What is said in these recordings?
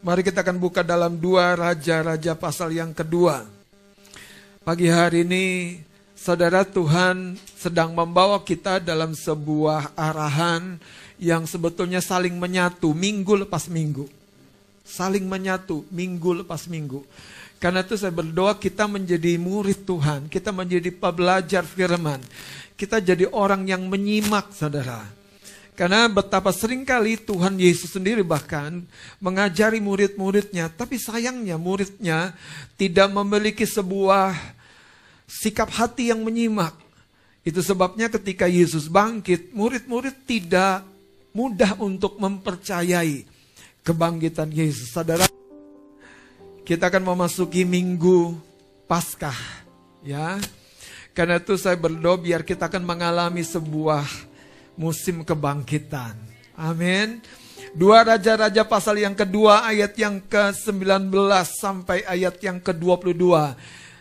Mari kita akan buka dalam dua Raja-Raja pasal yang kedua. Pagi hari ini, saudara Tuhan sedang membawa kita dalam sebuah arahan yang sebetulnya saling menyatu minggu lepas minggu. Saling menyatu minggu lepas minggu. Karena itu saya berdoa kita menjadi murid Tuhan, kita menjadi pembelajar firman. Kita jadi orang yang menyimak saudara. Karena betapa sering kali Tuhan Yesus sendiri bahkan mengajari murid-muridnya. Tapi sayangnya muridnya tidak memiliki sebuah sikap hati yang menyimak. Itu sebabnya ketika Yesus bangkit, murid-murid tidak mudah untuk mempercayai kebangkitan Yesus. Saudara, kita akan memasuki minggu Paskah, ya. Karena itu saya berdoa biar kita akan mengalami sebuah musim kebangkitan. Amin. Dua Raja-Raja pasal yang kedua ayat yang ke-19 sampai ayat yang ke-22.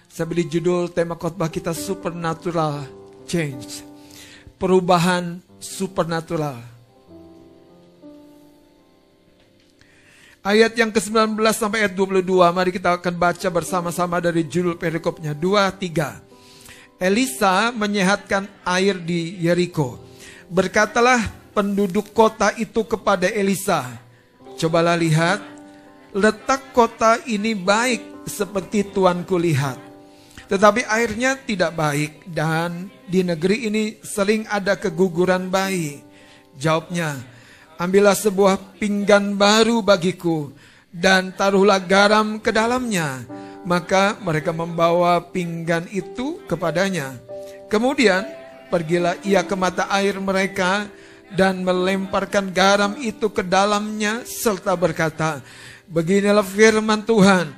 Saya beri judul tema khotbah kita Supernatural Change. Perubahan supernatural. Ayat yang ke-19 sampai ayat 22, mari kita akan baca bersama-sama dari judul perikopnya. Dua, tiga. Elisa menyehatkan air di Yeriko. Berkatalah penduduk kota itu kepada Elisa, Cobalah lihat, letak kota ini baik seperti tuanku lihat. Tetapi airnya tidak baik dan di negeri ini sering ada keguguran bayi. Jawabnya, Ambillah sebuah pinggan baru bagiku dan taruhlah garam ke dalamnya. Maka mereka membawa pinggan itu kepadanya. Kemudian pergilah ia ke mata air mereka dan melemparkan garam itu ke dalamnya serta berkata, Beginilah firman Tuhan,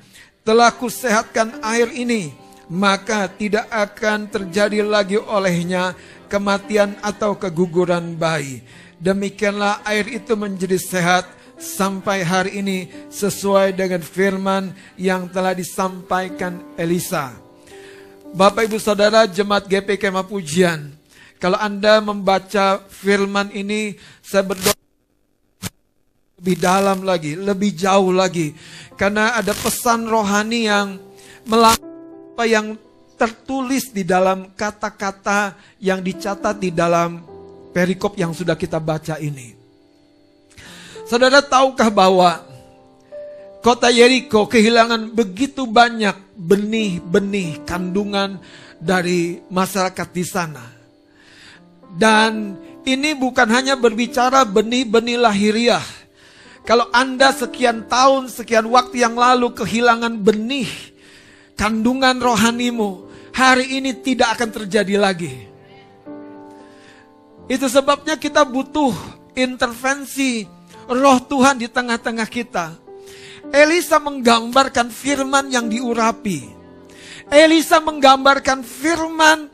telah kusehatkan air ini, maka tidak akan terjadi lagi olehnya kematian atau keguguran bayi Demikianlah air itu menjadi sehat sampai hari ini sesuai dengan firman yang telah disampaikan Elisa. Bapak Ibu Saudara jemaat GP Kemah Pujian, kalau Anda membaca firman ini, saya berdoa lebih dalam lagi, lebih jauh lagi. Karena ada pesan rohani yang apa yang tertulis di dalam kata-kata yang dicatat di dalam perikop yang sudah kita baca ini. Saudara tahukah bahwa kota Yeriko kehilangan begitu banyak benih-benih kandungan dari masyarakat di sana. Dan ini bukan hanya berbicara benih-benih lahiriah. Kalau Anda sekian tahun, sekian waktu yang lalu kehilangan benih kandungan rohanimu, hari ini tidak akan terjadi lagi. Itu sebabnya kita butuh intervensi roh Tuhan di tengah-tengah kita. Elisa menggambarkan firman yang diurapi. Elisa menggambarkan firman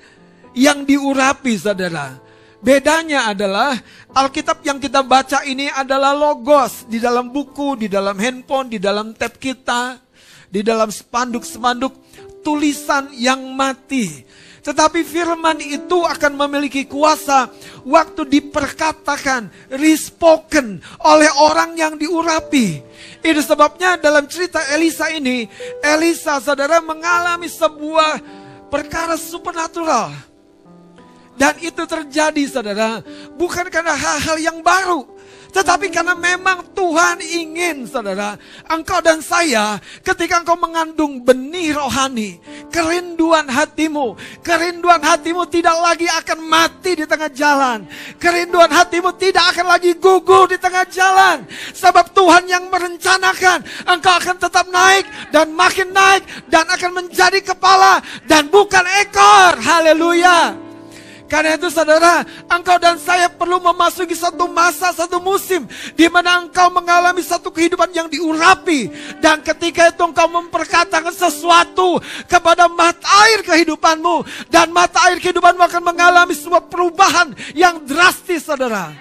yang diurapi, saudara. Bedanya adalah Alkitab yang kita baca ini adalah logos di dalam buku, di dalam handphone, di dalam tab kita, di dalam spanduk-spanduk tulisan yang mati. Tetapi firman itu akan memiliki kuasa waktu diperkatakan, respoken oleh orang yang diurapi. Itu sebabnya dalam cerita Elisa ini, Elisa saudara mengalami sebuah perkara supernatural. Dan itu terjadi saudara, bukan karena hal-hal yang baru. Tetapi karena memang Tuhan ingin saudara, engkau dan saya ketika engkau mengandung benih rohani, kerinduan hatimu, kerinduan hatimu tidak lagi akan mati di tengah jalan. Kerinduan hatimu tidak akan lagi gugur di tengah jalan. Sebab Tuhan yang merencanakan engkau akan tetap naik dan makin naik dan akan menjadi kepala dan bukan ekor. Haleluya. Karena itu saudara, engkau dan saya perlu memasuki satu masa, satu musim di mana engkau mengalami satu kehidupan yang diurapi. Dan ketika itu engkau memperkatakan sesuatu kepada mata air kehidupanmu. Dan mata air kehidupanmu akan mengalami sebuah perubahan yang drastis saudara.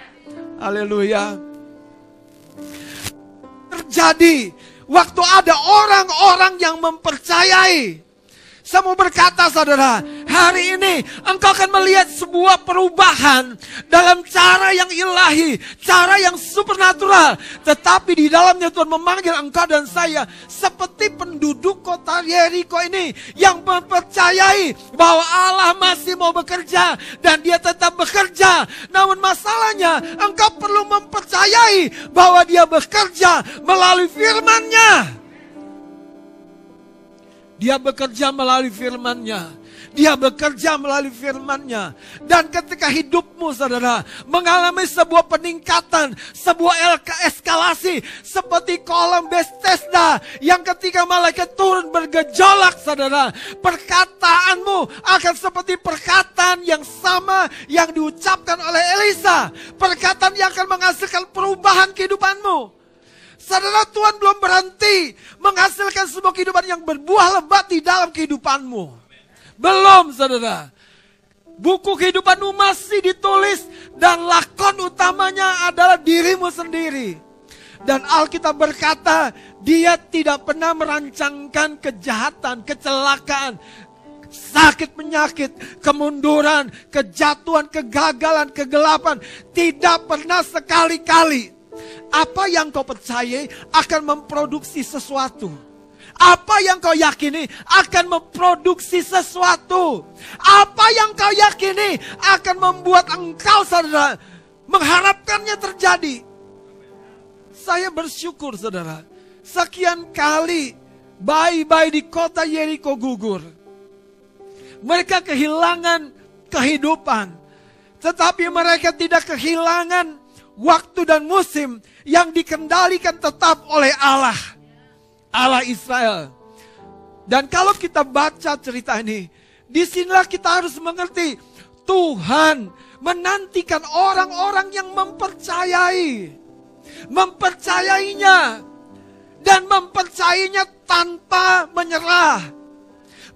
Haleluya. Terjadi waktu ada orang-orang yang mempercayai. Saya mau berkata saudara, Hari ini engkau akan melihat sebuah perubahan dalam cara yang ilahi, cara yang supernatural. Tetapi di dalamnya Tuhan memanggil engkau dan saya seperti penduduk kota Yeriko ini yang mempercayai bahwa Allah masih mau bekerja dan dia tetap bekerja. Namun masalahnya engkau perlu mempercayai bahwa dia bekerja melalui firman-Nya. Dia bekerja melalui firman-Nya. Dia bekerja melalui firman-Nya. Dan ketika hidupmu saudara mengalami sebuah peningkatan, sebuah eskalasi seperti kolom Bethesda yang ketika malaikat turun bergejolak saudara, perkataanmu akan seperti perkataan yang sama yang diucapkan oleh Elisa. Perkataan yang akan menghasilkan perubahan kehidupanmu. Saudara Tuhan belum berhenti menghasilkan sebuah kehidupan yang berbuah lebat di dalam kehidupanmu. Belum saudara. Buku kehidupanmu masih ditulis dan lakon utamanya adalah dirimu sendiri. Dan Alkitab berkata, dia tidak pernah merancangkan kejahatan, kecelakaan, sakit penyakit, kemunduran, kejatuhan, kegagalan, kegelapan. Tidak pernah sekali-kali apa yang kau percayai akan memproduksi sesuatu. Apa yang kau yakini akan memproduksi sesuatu. Apa yang kau yakini akan membuat engkau saudara mengharapkannya terjadi. Saya bersyukur saudara. Sekian kali bayi-bayi di kota Yeriko gugur. Mereka kehilangan kehidupan. Tetapi mereka tidak kehilangan waktu dan musim yang dikendalikan tetap oleh Allah. Allah Israel. Dan kalau kita baca cerita ini, di sinilah kita harus mengerti Tuhan menantikan orang-orang yang mempercayai. Mempercayainya. Dan mempercayainya tanpa menyerah.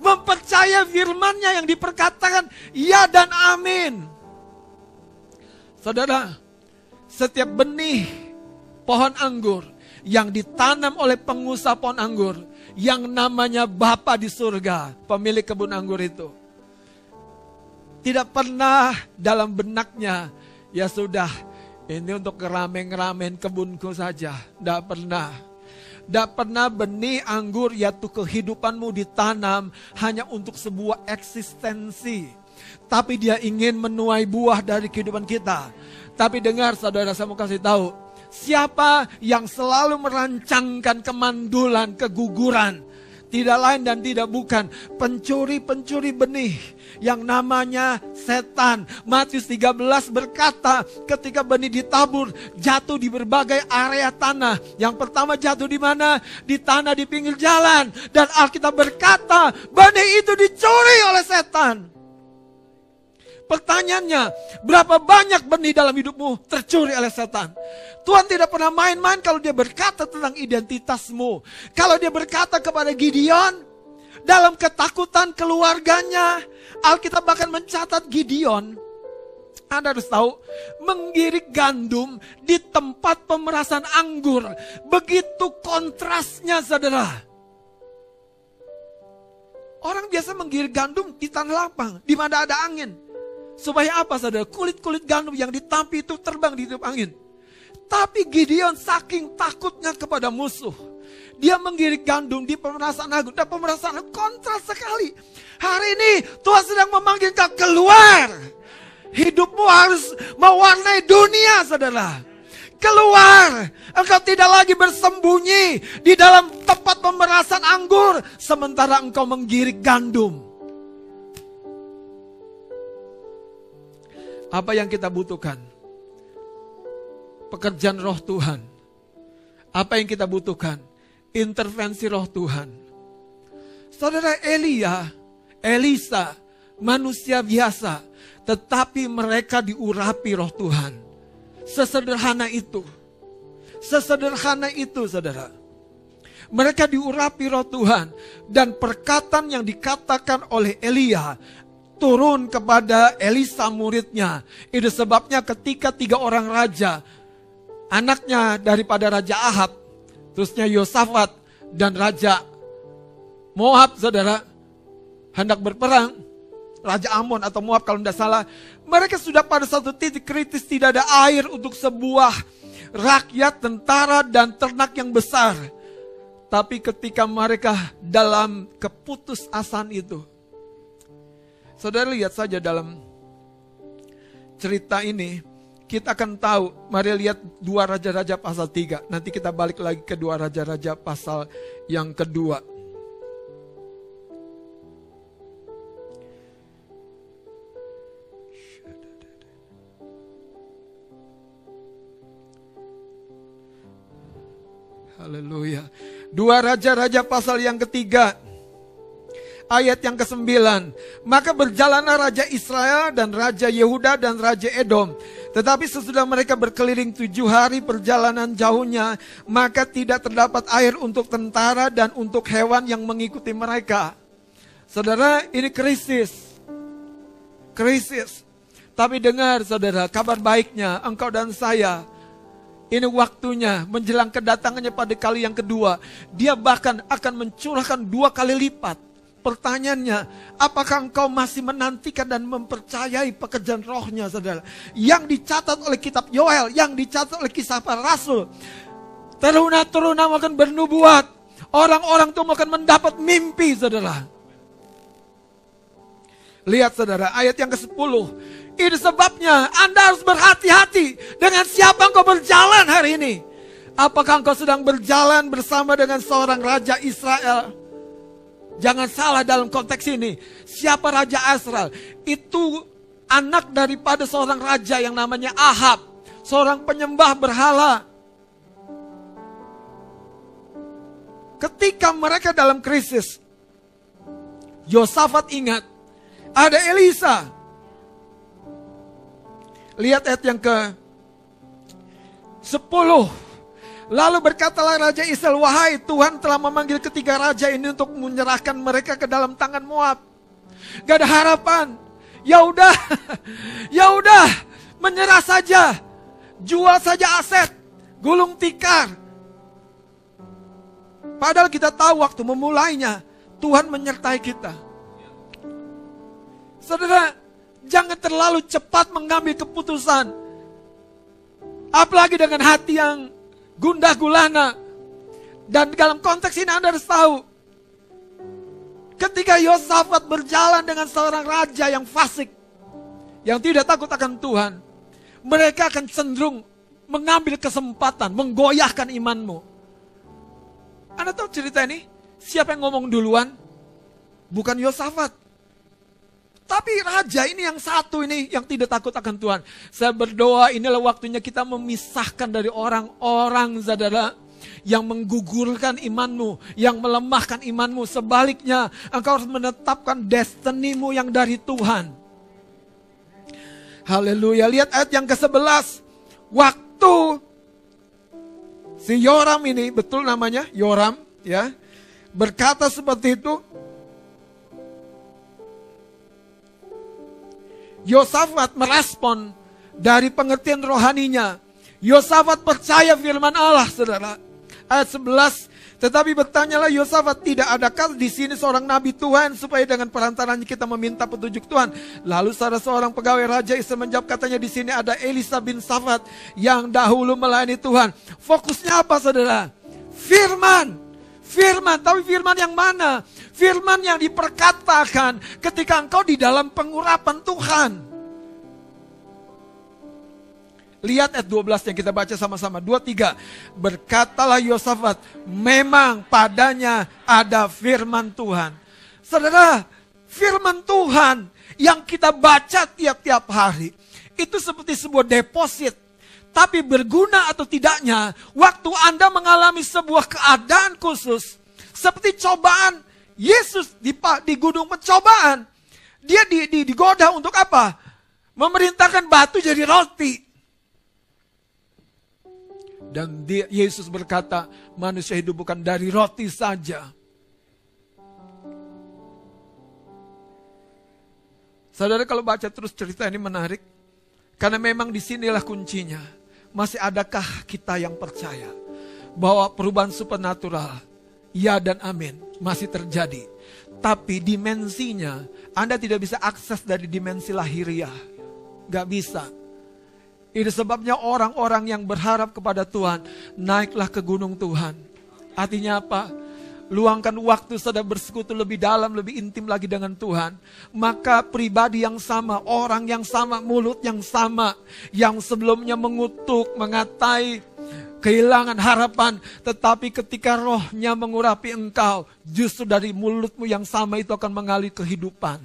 Mempercaya firmannya yang diperkatakan ya dan amin. Saudara, setiap benih pohon anggur yang ditanam oleh pengusaha pohon anggur yang namanya Bapa di surga, pemilik kebun anggur itu. Tidak pernah dalam benaknya, ya sudah, ini untuk ngeramen-ngeramen kebunku saja. Tidak pernah. Tidak pernah benih anggur yaitu kehidupanmu ditanam hanya untuk sebuah eksistensi. Tapi dia ingin menuai buah dari kehidupan kita. Tapi dengar saudara saya mau kasih tahu. Siapa yang selalu merancangkan kemandulan, keguguran. Tidak lain dan tidak bukan pencuri-pencuri benih yang namanya setan. Matius 13 berkata ketika benih ditabur jatuh di berbagai area tanah. Yang pertama jatuh di mana? Di tanah di pinggir jalan. Dan Alkitab berkata benih itu dicuri oleh setan. Pertanyaannya, berapa banyak benih dalam hidupmu tercuri oleh setan? Tuhan tidak pernah main-main kalau dia berkata tentang identitasmu. Kalau dia berkata kepada Gideon, dalam ketakutan keluarganya, Alkitab bahkan mencatat Gideon, anda harus tahu, menggirik gandum di tempat pemerasan anggur. Begitu kontrasnya saudara. Orang biasa menggirik gandum di tanah lapang, di mana ada angin. Supaya apa saudara? Kulit-kulit gandum yang ditampi itu terbang di tiup angin. Tapi Gideon saking takutnya kepada musuh. Dia menggiring gandum di pemerasan agung. Dan pemerasan agung kontras sekali. Hari ini Tuhan sedang memanggil kau keluar. Hidupmu harus mewarnai dunia saudara. Keluar. Engkau tidak lagi bersembunyi di dalam tempat pemerasan anggur. Sementara engkau menggiring gandum. Apa yang kita butuhkan? Pekerjaan roh Tuhan. Apa yang kita butuhkan? Intervensi roh Tuhan. Saudara Elia, Elisa, manusia biasa. Tetapi mereka diurapi roh Tuhan. Sesederhana itu. Sesederhana itu saudara. Mereka diurapi roh Tuhan. Dan perkataan yang dikatakan oleh Elia turun kepada Elisa muridnya. Itu sebabnya ketika tiga orang raja, anaknya daripada Raja Ahab, terusnya Yosafat dan Raja Moab, saudara, hendak berperang. Raja Amon atau Moab kalau tidak salah. Mereka sudah pada satu titik kritis tidak ada air untuk sebuah rakyat, tentara, dan ternak yang besar. Tapi ketika mereka dalam keputusasaan itu. Saudara lihat saja dalam cerita ini. Kita akan tahu, mari lihat dua raja-raja pasal 3. Nanti kita balik lagi ke dua raja-raja pasal yang kedua. Haleluya. Dua raja-raja pasal yang ketiga. Ayat yang ke-9. Maka berjalanlah Raja Israel dan Raja Yehuda dan Raja Edom. Tetapi sesudah mereka berkeliling tujuh hari perjalanan jauhnya, maka tidak terdapat air untuk tentara dan untuk hewan yang mengikuti mereka. Saudara, ini krisis. Krisis. Tapi dengar saudara, kabar baiknya engkau dan saya ini waktunya menjelang kedatangannya pada kali yang kedua. Dia bahkan akan mencurahkan dua kali lipat. Pertanyaannya, apakah engkau masih menantikan dan mempercayai pekerjaan rohnya, saudara? Yang dicatat oleh kitab Yoel, yang dicatat oleh kisah para rasul. Teruna-teruna akan bernubuat. Orang-orang itu akan mendapat mimpi, saudara. Lihat saudara, ayat yang ke-10. Ini sebabnya Anda harus berhati-hati dengan siapa engkau berjalan hari ini. Apakah engkau sedang berjalan bersama dengan seorang raja Israel? Jangan salah dalam konteks ini. Siapa raja Israel? Itu anak daripada seorang raja yang namanya Ahab. Seorang penyembah berhala. Ketika mereka dalam krisis, Yosafat ingat, ada Elisa Lihat ayat yang ke 10. Lalu berkatalah Raja Israel, wahai Tuhan telah memanggil ketiga raja ini untuk menyerahkan mereka ke dalam tangan Moab. Gak ada harapan. Ya udah, ya udah, menyerah saja. Jual saja aset, gulung tikar. Padahal kita tahu waktu memulainya, Tuhan menyertai kita. Saudara, Jangan terlalu cepat mengambil keputusan. Apalagi dengan hati yang gundah gulana. Dan dalam konteks ini Anda harus tahu. Ketika Yosafat berjalan dengan seorang raja yang fasik. Yang tidak takut akan Tuhan. Mereka akan cenderung mengambil kesempatan, menggoyahkan imanmu. Anda tahu cerita ini? Siapa yang ngomong duluan? Bukan Yosafat. Tapi raja ini yang satu ini yang tidak takut akan Tuhan. Saya berdoa inilah waktunya kita memisahkan dari orang-orang saudara yang menggugurkan imanmu, yang melemahkan imanmu. Sebaliknya, engkau harus menetapkan destinimu yang dari Tuhan. Haleluya. Lihat ayat yang ke-11. Waktu si Yoram ini, betul namanya Yoram, ya. Berkata seperti itu, Yosafat merespon dari pengertian rohaninya. Yosafat percaya firman Allah, saudara. Ayat 11, tetapi bertanyalah Yosafat, tidak adakah di sini seorang nabi Tuhan supaya dengan perantaranya kita meminta petunjuk Tuhan? Lalu salah seorang pegawai raja Israel menjawab katanya di sini ada Elisa bin Safat yang dahulu melayani Tuhan. Fokusnya apa saudara? Firman. Firman, tapi firman yang mana? Firman yang diperkatakan ketika engkau di dalam pengurapan Tuhan. Lihat ayat 12 yang kita baca sama-sama. 23. Berkatalah Yosafat, memang padanya ada firman Tuhan. Saudara, firman Tuhan yang kita baca tiap-tiap hari. Itu seperti sebuah deposit. Tapi berguna atau tidaknya, waktu Anda mengalami sebuah keadaan khusus, seperti cobaan Yesus di, di gunung pencobaan, dia di, di, digoda untuk apa? Memerintahkan batu jadi roti. Dan dia, Yesus berkata, manusia hidup bukan dari roti saja. Saudara kalau baca terus cerita ini menarik. Karena memang di sinilah kuncinya. Masih adakah kita yang percaya bahwa perubahan supernatural Ya dan amin. Masih terjadi. Tapi dimensinya, Anda tidak bisa akses dari dimensi lahiriah. Gak bisa. Itu sebabnya orang-orang yang berharap kepada Tuhan, naiklah ke gunung Tuhan. Artinya apa? Luangkan waktu sedang bersekutu lebih dalam, lebih intim lagi dengan Tuhan, maka pribadi yang sama, orang yang sama, mulut yang sama, yang sebelumnya mengutuk, mengatai, kehilangan harapan, tetapi ketika rohnya mengurapi engkau, justru dari mulutmu yang sama itu akan mengalir kehidupan.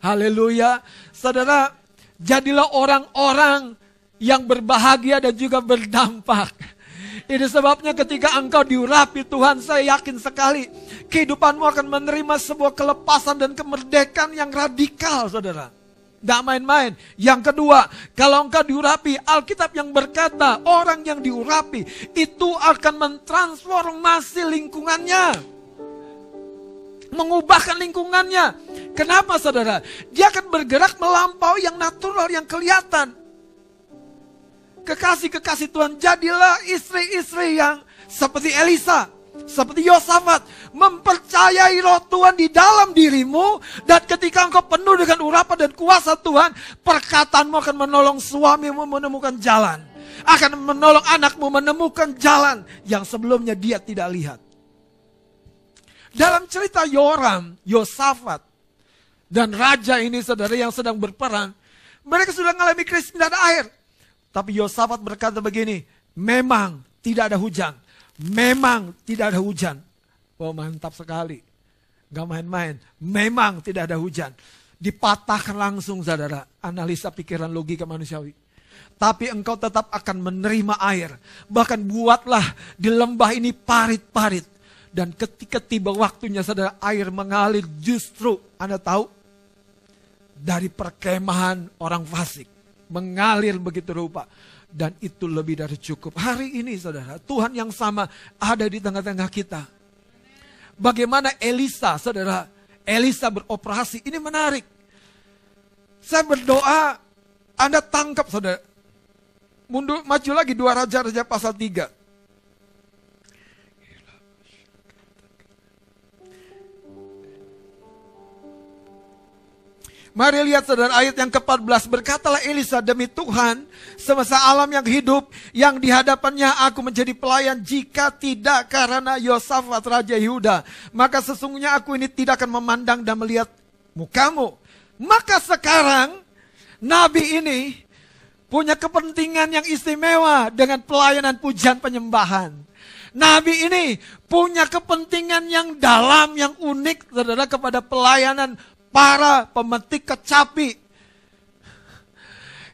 Haleluya. Saudara, jadilah orang-orang yang berbahagia dan juga berdampak. Ini sebabnya ketika engkau diurapi Tuhan, saya yakin sekali kehidupanmu akan menerima sebuah kelepasan dan kemerdekaan yang radikal, saudara. Tidak main-main. Yang kedua, kalau engkau diurapi, Alkitab yang berkata, orang yang diurapi itu akan mentransformasi lingkungannya. Mengubahkan lingkungannya. Kenapa saudara? Dia akan bergerak melampaui yang natural, yang kelihatan kekasih-kekasih Tuhan, jadilah istri-istri yang seperti Elisa, seperti Yosafat, mempercayai roh Tuhan di dalam dirimu, dan ketika engkau penuh dengan urapan dan kuasa Tuhan, perkataanmu akan menolong suamimu menemukan jalan, akan menolong anakmu menemukan jalan yang sebelumnya dia tidak lihat. Dalam cerita Yoram, Yosafat, dan raja ini saudara yang sedang berperang, mereka sudah mengalami krisis tidak ada air. Tapi Yosafat berkata begini, memang tidak ada hujan. Memang tidak ada hujan. Oh mantap sekali. Gak main-main. Memang tidak ada hujan. Dipatahkan langsung saudara. Analisa pikiran logika manusiawi. Tapi engkau tetap akan menerima air. Bahkan buatlah di lembah ini parit-parit. Dan ketika tiba waktunya saudara air mengalir justru Anda tahu dari perkemahan orang fasik mengalir begitu rupa. Dan itu lebih dari cukup. Hari ini saudara, Tuhan yang sama ada di tengah-tengah kita. Bagaimana Elisa, saudara, Elisa beroperasi, ini menarik. Saya berdoa, Anda tangkap saudara. Mundur, maju lagi dua raja-raja pasal 3. Mari lihat saudara ayat yang ke-14. Berkatalah Elisa demi Tuhan semasa alam yang hidup yang di hadapannya aku menjadi pelayan jika tidak karena Yosafat Raja Yehuda. Maka sesungguhnya aku ini tidak akan memandang dan melihat mukamu. Maka sekarang Nabi ini punya kepentingan yang istimewa dengan pelayanan pujian penyembahan. Nabi ini punya kepentingan yang dalam, yang unik, saudara, kepada pelayanan para pemetik kecapi.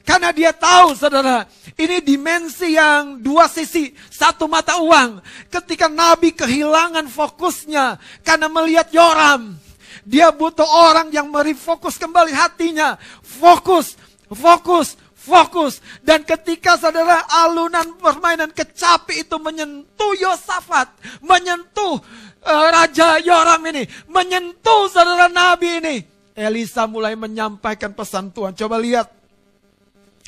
Karena dia tahu saudara, ini dimensi yang dua sisi, satu mata uang. Ketika Nabi kehilangan fokusnya karena melihat Yoram, dia butuh orang yang merefokus kembali hatinya. Fokus, fokus, fokus. Dan ketika saudara alunan permainan kecapi itu menyentuh Yosafat, menyentuh uh, Raja Yoram ini, menyentuh saudara Nabi ini. Elisa mulai menyampaikan pesan Tuhan. Coba lihat.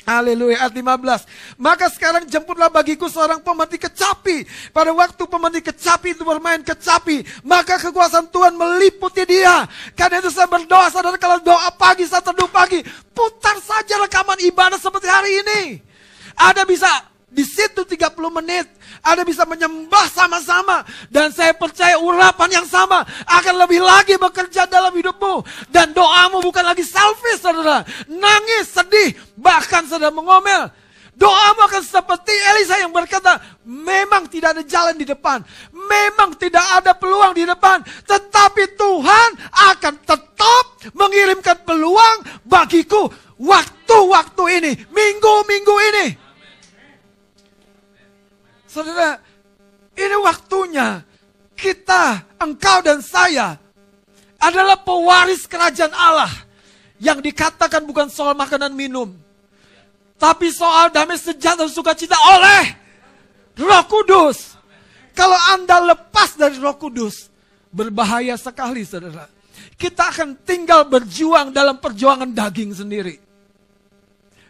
Haleluya ayat 15. Maka sekarang jemputlah bagiku seorang pemetik kecapi. Pada waktu pemetik kecapi itu bermain kecapi. Maka kekuasaan Tuhan meliputi dia. Karena itu saya berdoa saudara kalau doa pagi saat teduh pagi. Putar saja rekaman ibadah seperti hari ini. Ada bisa di situ 30 menit Anda bisa menyembah sama-sama dan saya percaya urapan yang sama akan lebih lagi bekerja dalam hidupmu dan doamu bukan lagi selfish saudara nangis sedih bahkan sedang mengomel Doamu akan seperti Elisa yang berkata, memang tidak ada jalan di depan. Memang tidak ada peluang di depan. Tetapi Tuhan akan tetap mengirimkan peluang bagiku waktu-waktu ini. Minggu-minggu ini. Saudara, ini waktunya kita, engkau dan saya adalah pewaris kerajaan Allah yang dikatakan bukan soal makanan minum, tapi soal damai sejahtera sukacita oleh Roh Kudus. Kalau Anda lepas dari Roh Kudus, berbahaya sekali saudara. Kita akan tinggal berjuang dalam perjuangan daging sendiri.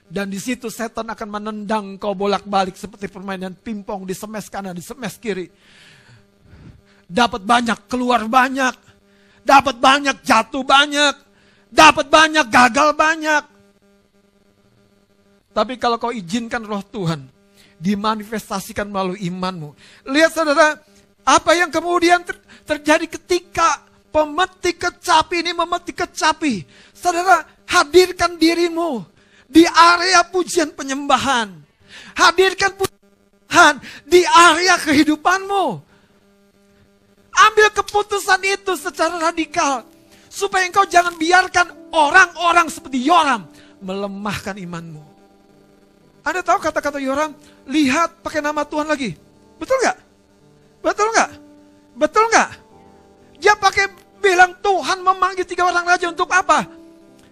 Dan di situ setan akan menendang kau bolak-balik seperti permainan pingpong di semes kanan, di semes kiri. dapat banyak, keluar banyak, dapat banyak, jatuh banyak, dapat banyak, gagal banyak. Tapi kalau kau izinkan roh Tuhan dimanifestasikan melalui imanmu. Lihat saudara, apa yang kemudian ter terjadi ketika pemetik kecapi ini memetik kecapi. Saudara, hadirkan dirimu di area pujian penyembahan. Hadirkan pujian di area kehidupanmu. Ambil keputusan itu secara radikal. Supaya engkau jangan biarkan orang-orang seperti Yoram melemahkan imanmu. Anda tahu kata-kata Yoram? Lihat pakai nama Tuhan lagi. Betul nggak? Betul nggak? Betul nggak? Dia pakai bilang Tuhan memanggil tiga orang raja untuk apa?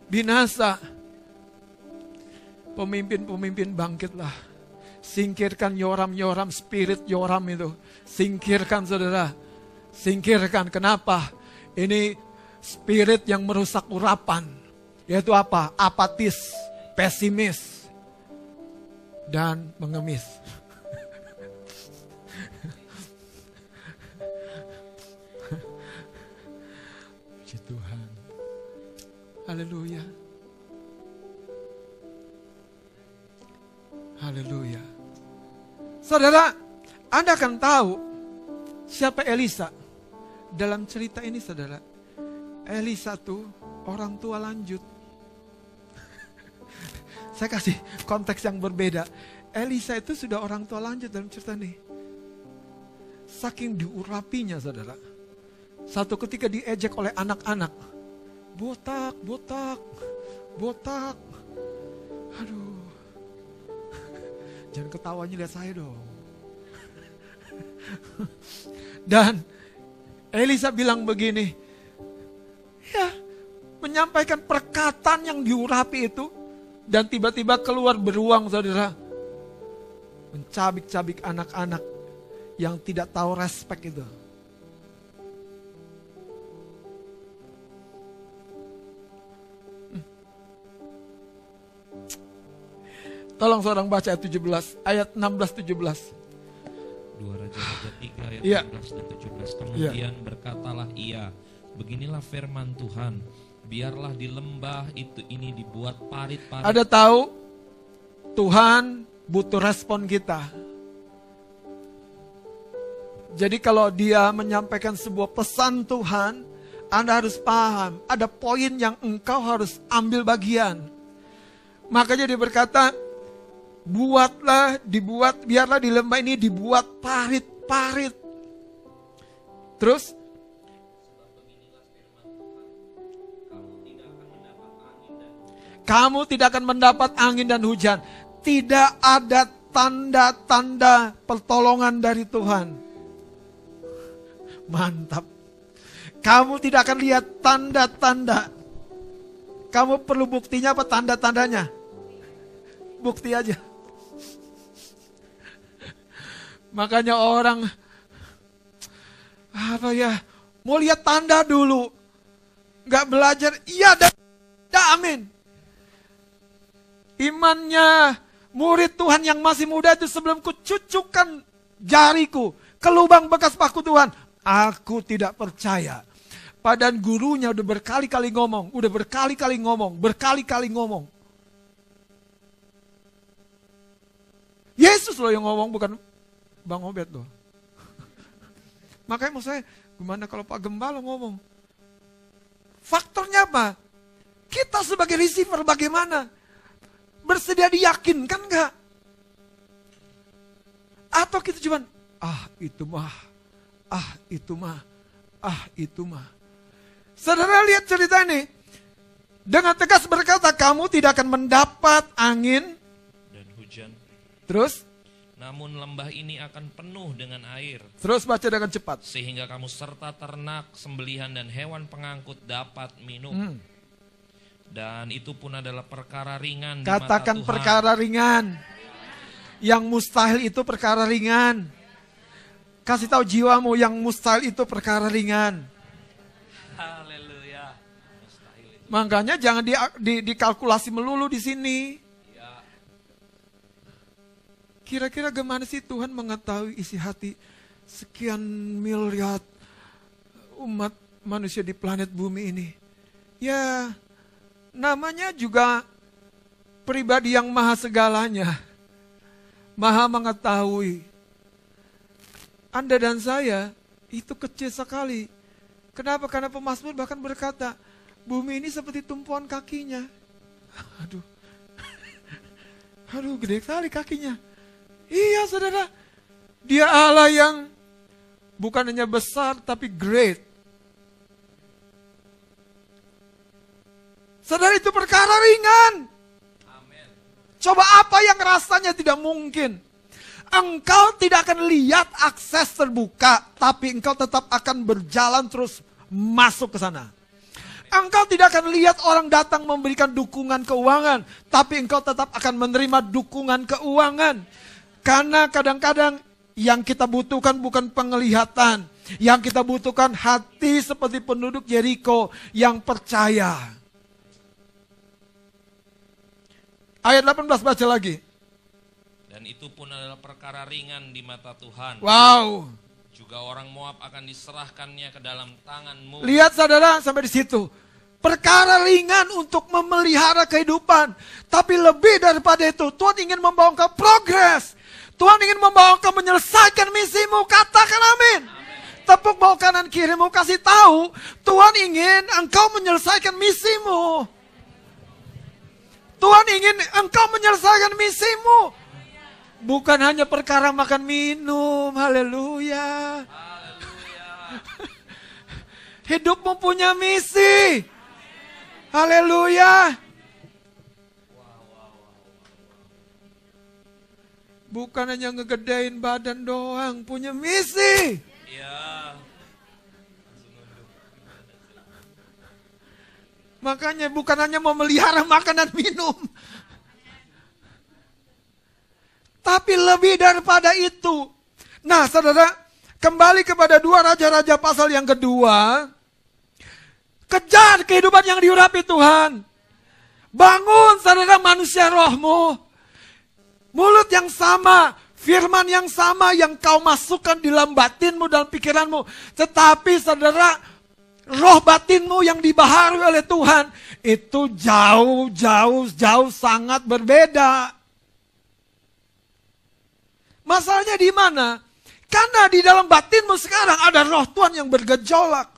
Binasa. Pemimpin-pemimpin bangkitlah. Singkirkan Yoram-Yoram, spirit Yoram itu. Singkirkan saudara. Singkirkan. Kenapa? Ini spirit yang merusak urapan. Yaitu apa? Apatis, pesimis, dan mengemis. Puji Tuhan. Haleluya. Haleluya. Saudara, Anda akan tahu siapa Elisa. Dalam cerita ini saudara, Elisa tuh orang tua lanjut. Saya kasih konteks yang berbeda. Elisa itu sudah orang tua lanjut dalam cerita ini. Saking diurapinya saudara. Satu ketika diejek oleh anak-anak. Botak, botak, botak. Aduh. Jangan ketawanya lihat saya dong. Dan Elisa bilang begini. Ya, menyampaikan perkataan yang diurapi itu dan tiba-tiba keluar beruang saudara. Mencabik-cabik anak-anak yang tidak tahu respek itu. Tolong seorang baca ayat 17, ayat 16 17. Dua Raja-Raja 3 ayat Iya. 16 dan 17. Kemudian berkatalah ia, beginilah firman Tuhan, biarlah di lembah itu ini dibuat parit-parit Ada tahu Tuhan butuh respon kita. Jadi kalau dia menyampaikan sebuah pesan Tuhan, Anda harus paham, ada poin yang engkau harus ambil bagian. Makanya dia berkata, buatlah, dibuat, biarlah di lembah ini dibuat parit-parit. Terus, kamu tidak akan mendapat angin dan hujan. Tidak ada tanda-tanda pertolongan dari Tuhan. Mantap. Kamu tidak akan lihat tanda-tanda. Kamu perlu buktinya apa tanda-tandanya? Bukti aja. Makanya orang apa ya mau lihat tanda dulu, nggak belajar. Iya dan amin. Imannya murid Tuhan yang masih muda itu sebelum kucucukkan jariku ke lubang bekas paku Tuhan, aku tidak percaya. Padahal gurunya udah berkali-kali ngomong, udah berkali-kali ngomong, berkali-kali ngomong. Yesus loh yang ngomong, bukan Bang Obed loh. Makanya mau saya, gimana kalau Pak Gembala ngomong? Faktornya apa? Kita sebagai receiver bagaimana? Bersedia diyakinkan nggak? Atau kita cuman, ah itu mah, ah itu mah, ah itu mah. Saudara lihat cerita ini. Dengan tegas berkata, kamu tidak akan mendapat angin. dan hujan. Terus, Namun lembah ini akan penuh dengan air, terus baca dengan cepat. sehingga kamu serta ternak, sembelihan dan hewan pengangkut dapat minum. Hmm. Dan itu pun adalah perkara ringan di Katakan mata Tuhan. perkara ringan. Yang mustahil itu perkara ringan. Kasih tahu jiwamu yang mustahil itu perkara ringan. Haleluya. Makanya jangan di, di, dikalkulasi melulu di sini. Kira-kira gimana sih Tuhan mengetahui isi hati sekian miliar umat manusia di planet bumi ini. Ya, namanya juga pribadi yang maha segalanya. Maha mengetahui. Anda dan saya itu kecil sekali. Kenapa? Karena pemazmur bahkan berkata, bumi ini seperti tumpuan kakinya. Aduh. Aduh, gede sekali kakinya. Iya, saudara. Dia Allah yang bukan hanya besar, tapi great. Saudara, itu perkara ringan. Coba apa yang rasanya tidak mungkin? Engkau tidak akan lihat akses terbuka, tapi engkau tetap akan berjalan terus masuk ke sana. Engkau tidak akan lihat orang datang memberikan dukungan keuangan, tapi engkau tetap akan menerima dukungan keuangan. Karena kadang-kadang yang kita butuhkan bukan penglihatan, yang kita butuhkan hati seperti penduduk Jericho yang percaya. Ayat 18 baca lagi. Dan itu pun adalah perkara ringan di mata Tuhan. Wow. Juga orang Moab akan diserahkannya ke dalam tanganmu. Lihat saudara sampai di situ perkara ringan untuk memelihara kehidupan. Tapi lebih daripada itu, Tuhan ingin membawa engkau progres. Tuhan ingin membawa engkau menyelesaikan misimu. Katakan amin. Tepuk bawah kanan kirimu kasih tahu, Tuhan ingin engkau menyelesaikan misimu. Tuhan ingin engkau menyelesaikan misimu. Bukan hanya perkara makan minum. Haleluya. Hidupmu punya misi. Haleluya. Bukan hanya ngegedein badan doang, punya misi. Ya. Makanya bukan hanya memelihara makanan minum. Tapi lebih daripada itu. Nah saudara, kembali kepada dua raja-raja pasal yang kedua. Kejar kehidupan yang diurapi Tuhan. Bangun saudara manusia rohmu. Mulut yang sama, firman yang sama yang kau masukkan di dalam batinmu dan pikiranmu. Tetapi saudara, roh batinmu yang dibaharui oleh Tuhan itu jauh, jauh, jauh sangat berbeda. Masalahnya di mana? Karena di dalam batinmu sekarang ada roh Tuhan yang bergejolak.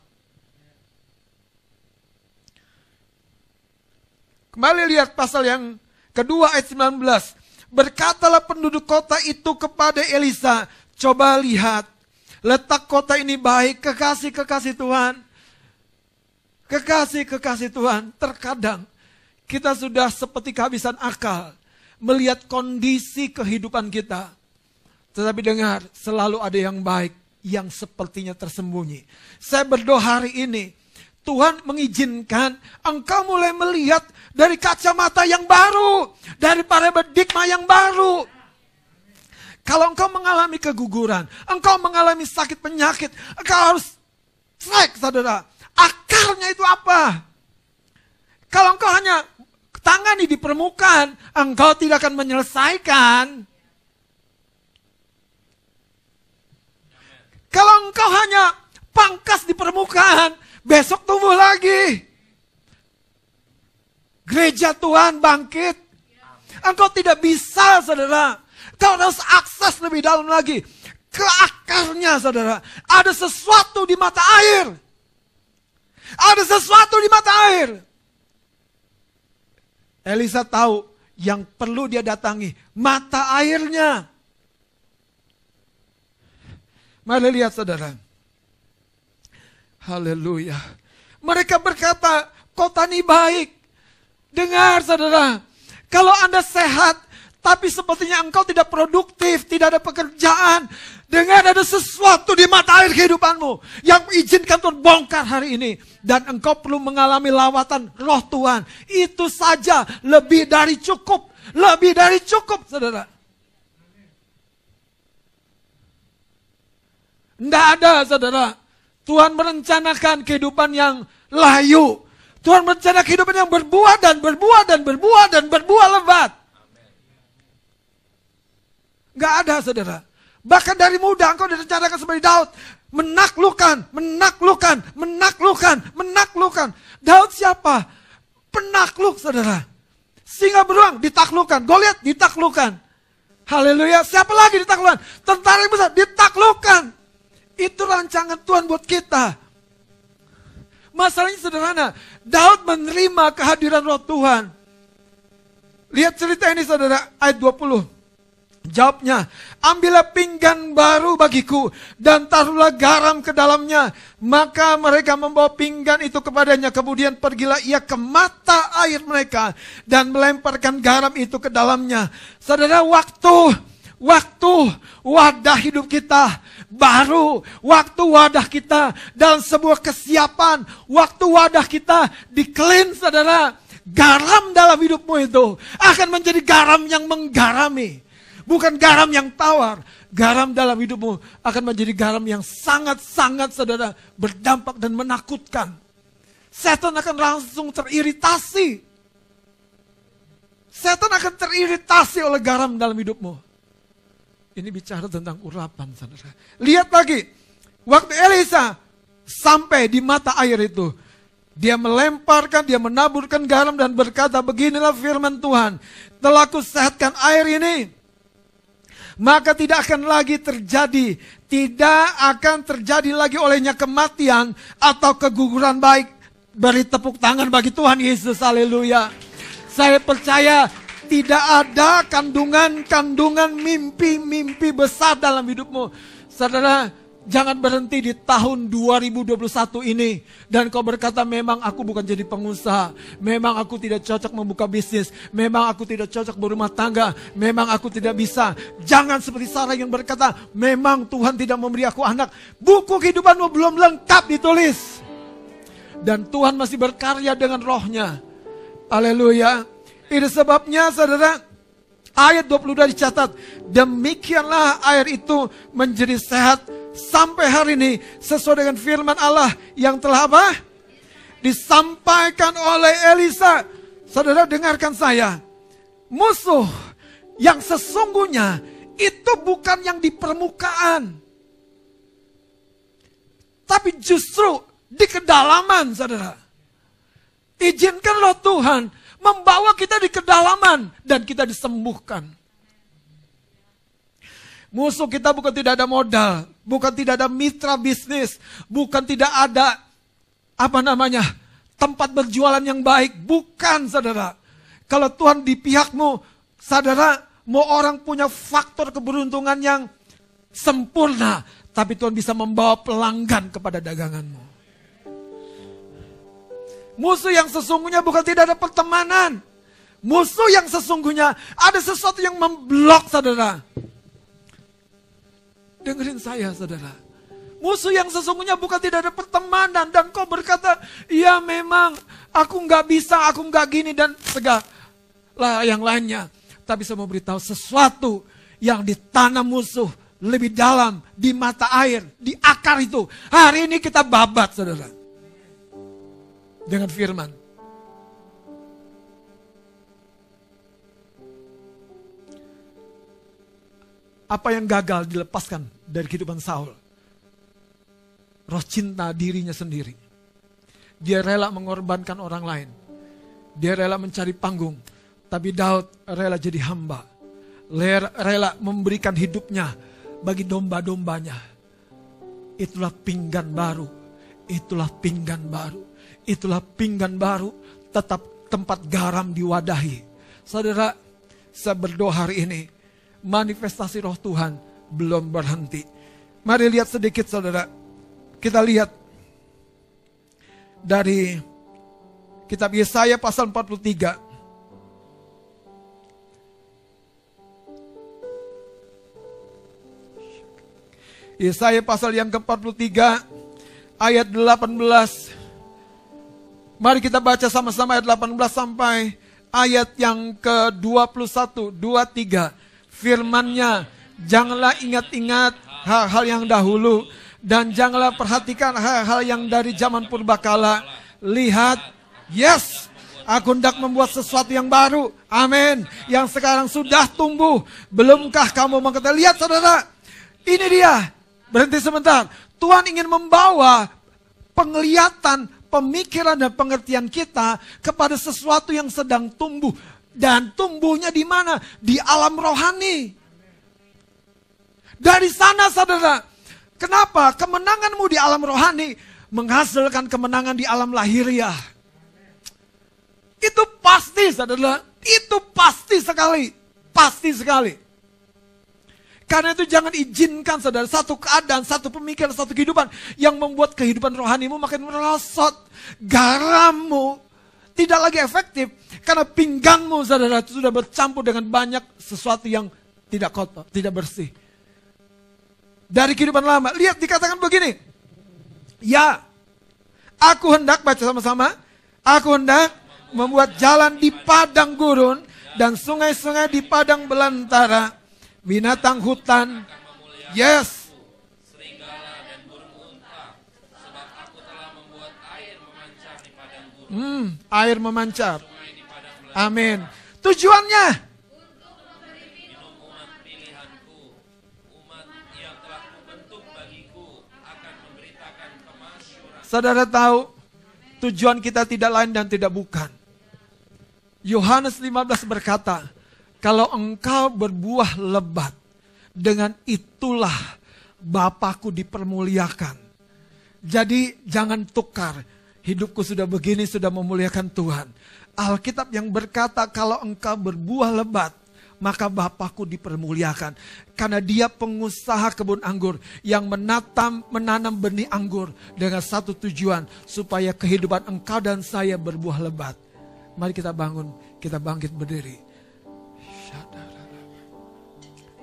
Kembali lihat pasal yang kedua ayat 19. Berkatalah penduduk kota itu kepada Elisa, coba lihat, letak kota ini baik, kekasih-kekasih Tuhan. Kekasih-kekasih Tuhan, terkadang kita sudah seperti kehabisan akal melihat kondisi kehidupan kita. Tetapi dengar, selalu ada yang baik yang sepertinya tersembunyi. Saya berdoa hari ini, Tuhan mengizinkan engkau mulai melihat dari kacamata yang baru, dari paradigma yang baru. Kalau engkau mengalami keguguran, engkau mengalami sakit penyakit, engkau harus track saudara. Akarnya itu apa? Kalau engkau hanya tangani di permukaan, engkau tidak akan menyelesaikan. Kalau engkau hanya pangkas di permukaan, besok tumbuh lagi. Gereja Tuhan bangkit. Engkau tidak bisa, saudara. Kau harus akses lebih dalam lagi. Ke akarnya, saudara. Ada sesuatu di mata air. Ada sesuatu di mata air. Elisa tahu yang perlu dia datangi. Mata airnya. Mari lihat saudara. Haleluya. Mereka berkata, kota ini baik. Dengar saudara, kalau Anda sehat, tapi sepertinya engkau tidak produktif, tidak ada pekerjaan. Dengar ada sesuatu di mata air kehidupanmu yang izinkan Tuhan bongkar hari ini. Dan engkau perlu mengalami lawatan roh Tuhan. Itu saja lebih dari cukup. Lebih dari cukup saudara. Tidak ada saudara. Tuhan merencanakan kehidupan yang layu. Tuhan berencana kehidupan yang berbuah dan berbuah dan berbuah dan berbuah lebat. Gak ada saudara. Bahkan dari muda engkau direncanakan seperti Daud. Menaklukkan, menaklukkan, menaklukkan, menaklukkan. Daud siapa? Penakluk saudara. Singa beruang ditaklukkan. Goliat ditaklukkan. Haleluya. Siapa lagi ditaklukkan? Tentara yang besar ditaklukkan. Itu rancangan Tuhan buat kita. Masalahnya sederhana. Daud menerima kehadiran roh Tuhan. Lihat cerita ini saudara ayat 20. Jawabnya, ambillah pinggan baru bagiku dan taruhlah garam ke dalamnya. Maka mereka membawa pinggan itu kepadanya. Kemudian pergilah ia ke mata air mereka dan melemparkan garam itu ke dalamnya. Saudara, waktu waktu wadah hidup kita baru, waktu wadah kita dalam sebuah kesiapan, waktu wadah kita dikelin saudara. Garam dalam hidupmu itu akan menjadi garam yang menggarami. Bukan garam yang tawar. Garam dalam hidupmu akan menjadi garam yang sangat-sangat saudara berdampak dan menakutkan. Setan akan langsung teriritasi. Setan akan teriritasi oleh garam dalam hidupmu. Ini bicara tentang urapan saudara. Lihat lagi. Waktu Elisa sampai di mata air itu. Dia melemparkan, dia menaburkan garam dan berkata, beginilah firman Tuhan. Telah kusehatkan air ini maka tidak akan lagi terjadi, tidak akan terjadi lagi olehnya kematian atau keguguran baik. Beri tepuk tangan bagi Tuhan Yesus, haleluya. Saya percaya tidak ada kandungan-kandungan mimpi-mimpi besar dalam hidupmu. Saudara, Jangan berhenti di tahun 2021 ini. Dan kau berkata memang aku bukan jadi pengusaha. Memang aku tidak cocok membuka bisnis. Memang aku tidak cocok berumah tangga. Memang aku tidak bisa. Jangan seperti Sarah yang berkata memang Tuhan tidak memberi aku anak. Buku kehidupanmu belum lengkap ditulis. Dan Tuhan masih berkarya dengan rohnya. Haleluya. Ini sebabnya saudara ayat 22 dicatat. Demikianlah air itu menjadi sehat sampai hari ini sesuai dengan firman Allah yang telah apa? Disampaikan oleh Elisa. Saudara dengarkan saya. Musuh yang sesungguhnya itu bukan yang di permukaan. Tapi justru di kedalaman saudara. Izinkanlah Tuhan membawa kita di kedalaman dan kita disembuhkan. Musuh kita bukan tidak ada modal, bukan tidak ada mitra bisnis, bukan tidak ada apa namanya tempat berjualan yang baik, bukan saudara. Kalau Tuhan di pihakmu, saudara, mau orang punya faktor keberuntungan yang sempurna, tapi Tuhan bisa membawa pelanggan kepada daganganmu. Musuh yang sesungguhnya bukan tidak ada pertemanan. Musuh yang sesungguhnya ada sesuatu yang memblok saudara. Dengerin saya saudara. Musuh yang sesungguhnya bukan tidak ada pertemanan. Dan kau berkata, ya memang aku nggak bisa, aku nggak gini dan segala yang lainnya. Tapi saya mau beritahu sesuatu yang ditanam musuh lebih dalam di mata air, di akar itu. Hari ini kita babat saudara. Dengan firman. Apa yang gagal dilepaskan dari kehidupan Saul. Roh cinta dirinya sendiri. Dia rela mengorbankan orang lain. Dia rela mencari panggung. Tapi Daud rela jadi hamba. Rela memberikan hidupnya bagi domba-dombanya. Itulah pinggan baru. Itulah pinggan baru. Itulah pinggan baru. Tetap tempat garam diwadahi. Saudara, saya berdoa hari ini. Manifestasi roh Tuhan belum berhenti. Mari lihat sedikit saudara. Kita lihat dari kitab Yesaya pasal 43. Yesaya pasal yang ke-43 ayat 18. Mari kita baca sama-sama ayat 18 sampai ayat yang ke-21, 23. Firmannya, Janganlah ingat-ingat hal-hal yang dahulu dan janganlah perhatikan hal-hal yang dari zaman purbakala. Lihat, yes, aku hendak membuat sesuatu yang baru. Amin. Yang sekarang sudah tumbuh. Belumkah kamu mengatakan, lihat saudara, ini dia. Berhenti sebentar. Tuhan ingin membawa penglihatan, pemikiran dan pengertian kita kepada sesuatu yang sedang tumbuh dan tumbuhnya di mana? Di alam rohani. Dari sana saudara, kenapa kemenanganmu di alam rohani menghasilkan kemenangan di alam lahiriah? Itu pasti saudara, itu pasti sekali, pasti sekali. Karena itu jangan izinkan saudara satu keadaan, satu pemikiran, satu kehidupan yang membuat kehidupan rohanimu makin merosot. Garammu tidak lagi efektif karena pinggangmu saudara sudah bercampur dengan banyak sesuatu yang tidak kotor, tidak bersih. Dari kehidupan lama, lihat dikatakan begini. Ya, aku hendak baca sama-sama. Aku hendak membuat jalan di padang gurun dan sungai-sungai di padang belantara binatang hutan. Yes. Hmm, air memancar. Amin. Tujuannya Saudara tahu, tujuan kita tidak lain dan tidak bukan. Yohanes 15 berkata, kalau engkau berbuah lebat, dengan itulah Bapakku dipermuliakan. Jadi jangan tukar. Hidupku sudah begini, sudah memuliakan Tuhan. Alkitab yang berkata kalau engkau berbuah lebat, maka Bapakku dipermuliakan. Karena dia pengusaha kebun anggur yang menatam, menanam benih anggur dengan satu tujuan. Supaya kehidupan engkau dan saya berbuah lebat. Mari kita bangun, kita bangkit berdiri.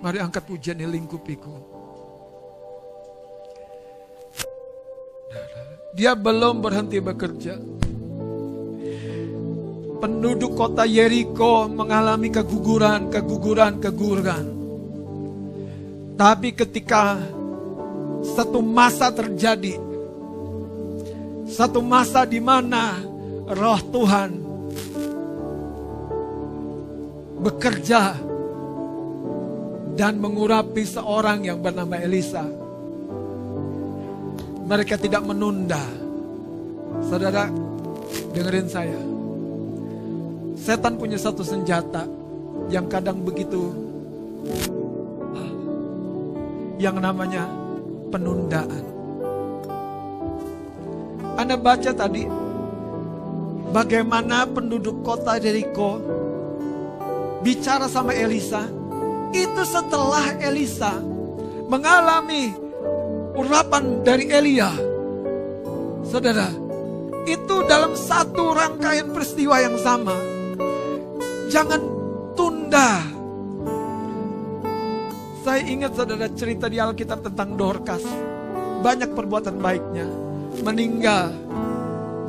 Mari angkat pujian yang lingkupiku. Dia belum berhenti bekerja. Penduduk kota Yeriko mengalami keguguran, keguguran, keguguran. Tapi ketika satu masa terjadi, satu masa di mana roh Tuhan bekerja dan mengurapi seorang yang bernama Elisa. Mereka tidak menunda. Saudara, dengerin saya. Setan punya satu senjata yang kadang begitu yang namanya penundaan. Anda baca tadi bagaimana penduduk kota Jericho bicara sama Elisa, itu setelah Elisa mengalami urapan dari Elia. Saudara, itu dalam satu rangkaian peristiwa yang sama. Jangan tunda. Saya ingat saudara cerita di Alkitab tentang Dorcas. Banyak perbuatan baiknya. Meninggal,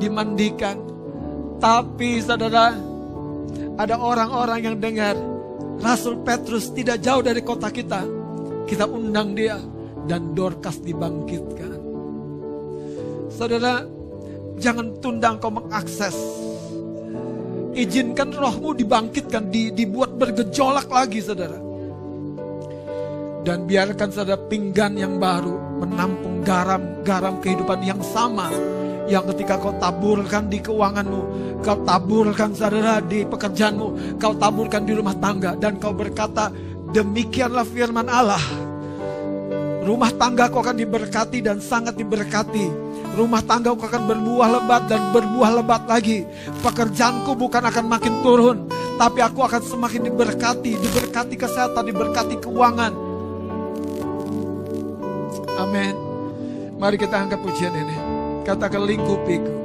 dimandikan. Tapi saudara, ada orang-orang yang dengar Rasul Petrus tidak jauh dari kota kita. Kita undang dia dan Dorcas dibangkitkan. Saudara, jangan tunda engkau mengakses. Izinkan rohmu dibangkitkan, di, dibuat bergejolak lagi saudara. Dan biarkan saudara pinggan yang baru menampung garam-garam kehidupan yang sama yang ketika kau taburkan di keuanganmu, kau taburkan saudara di pekerjaanmu, kau taburkan di rumah tangga dan kau berkata, demikianlah firman Allah. Rumah tangga kau akan diberkati dan sangat diberkati. Rumah tangga kau akan berbuah lebat dan berbuah lebat lagi. Pekerjaanku bukan akan makin turun, tapi aku akan semakin diberkati, diberkati kesehatan, diberkati keuangan. Amin. Mari kita angkat pujian ini. Katakan lingkupiku.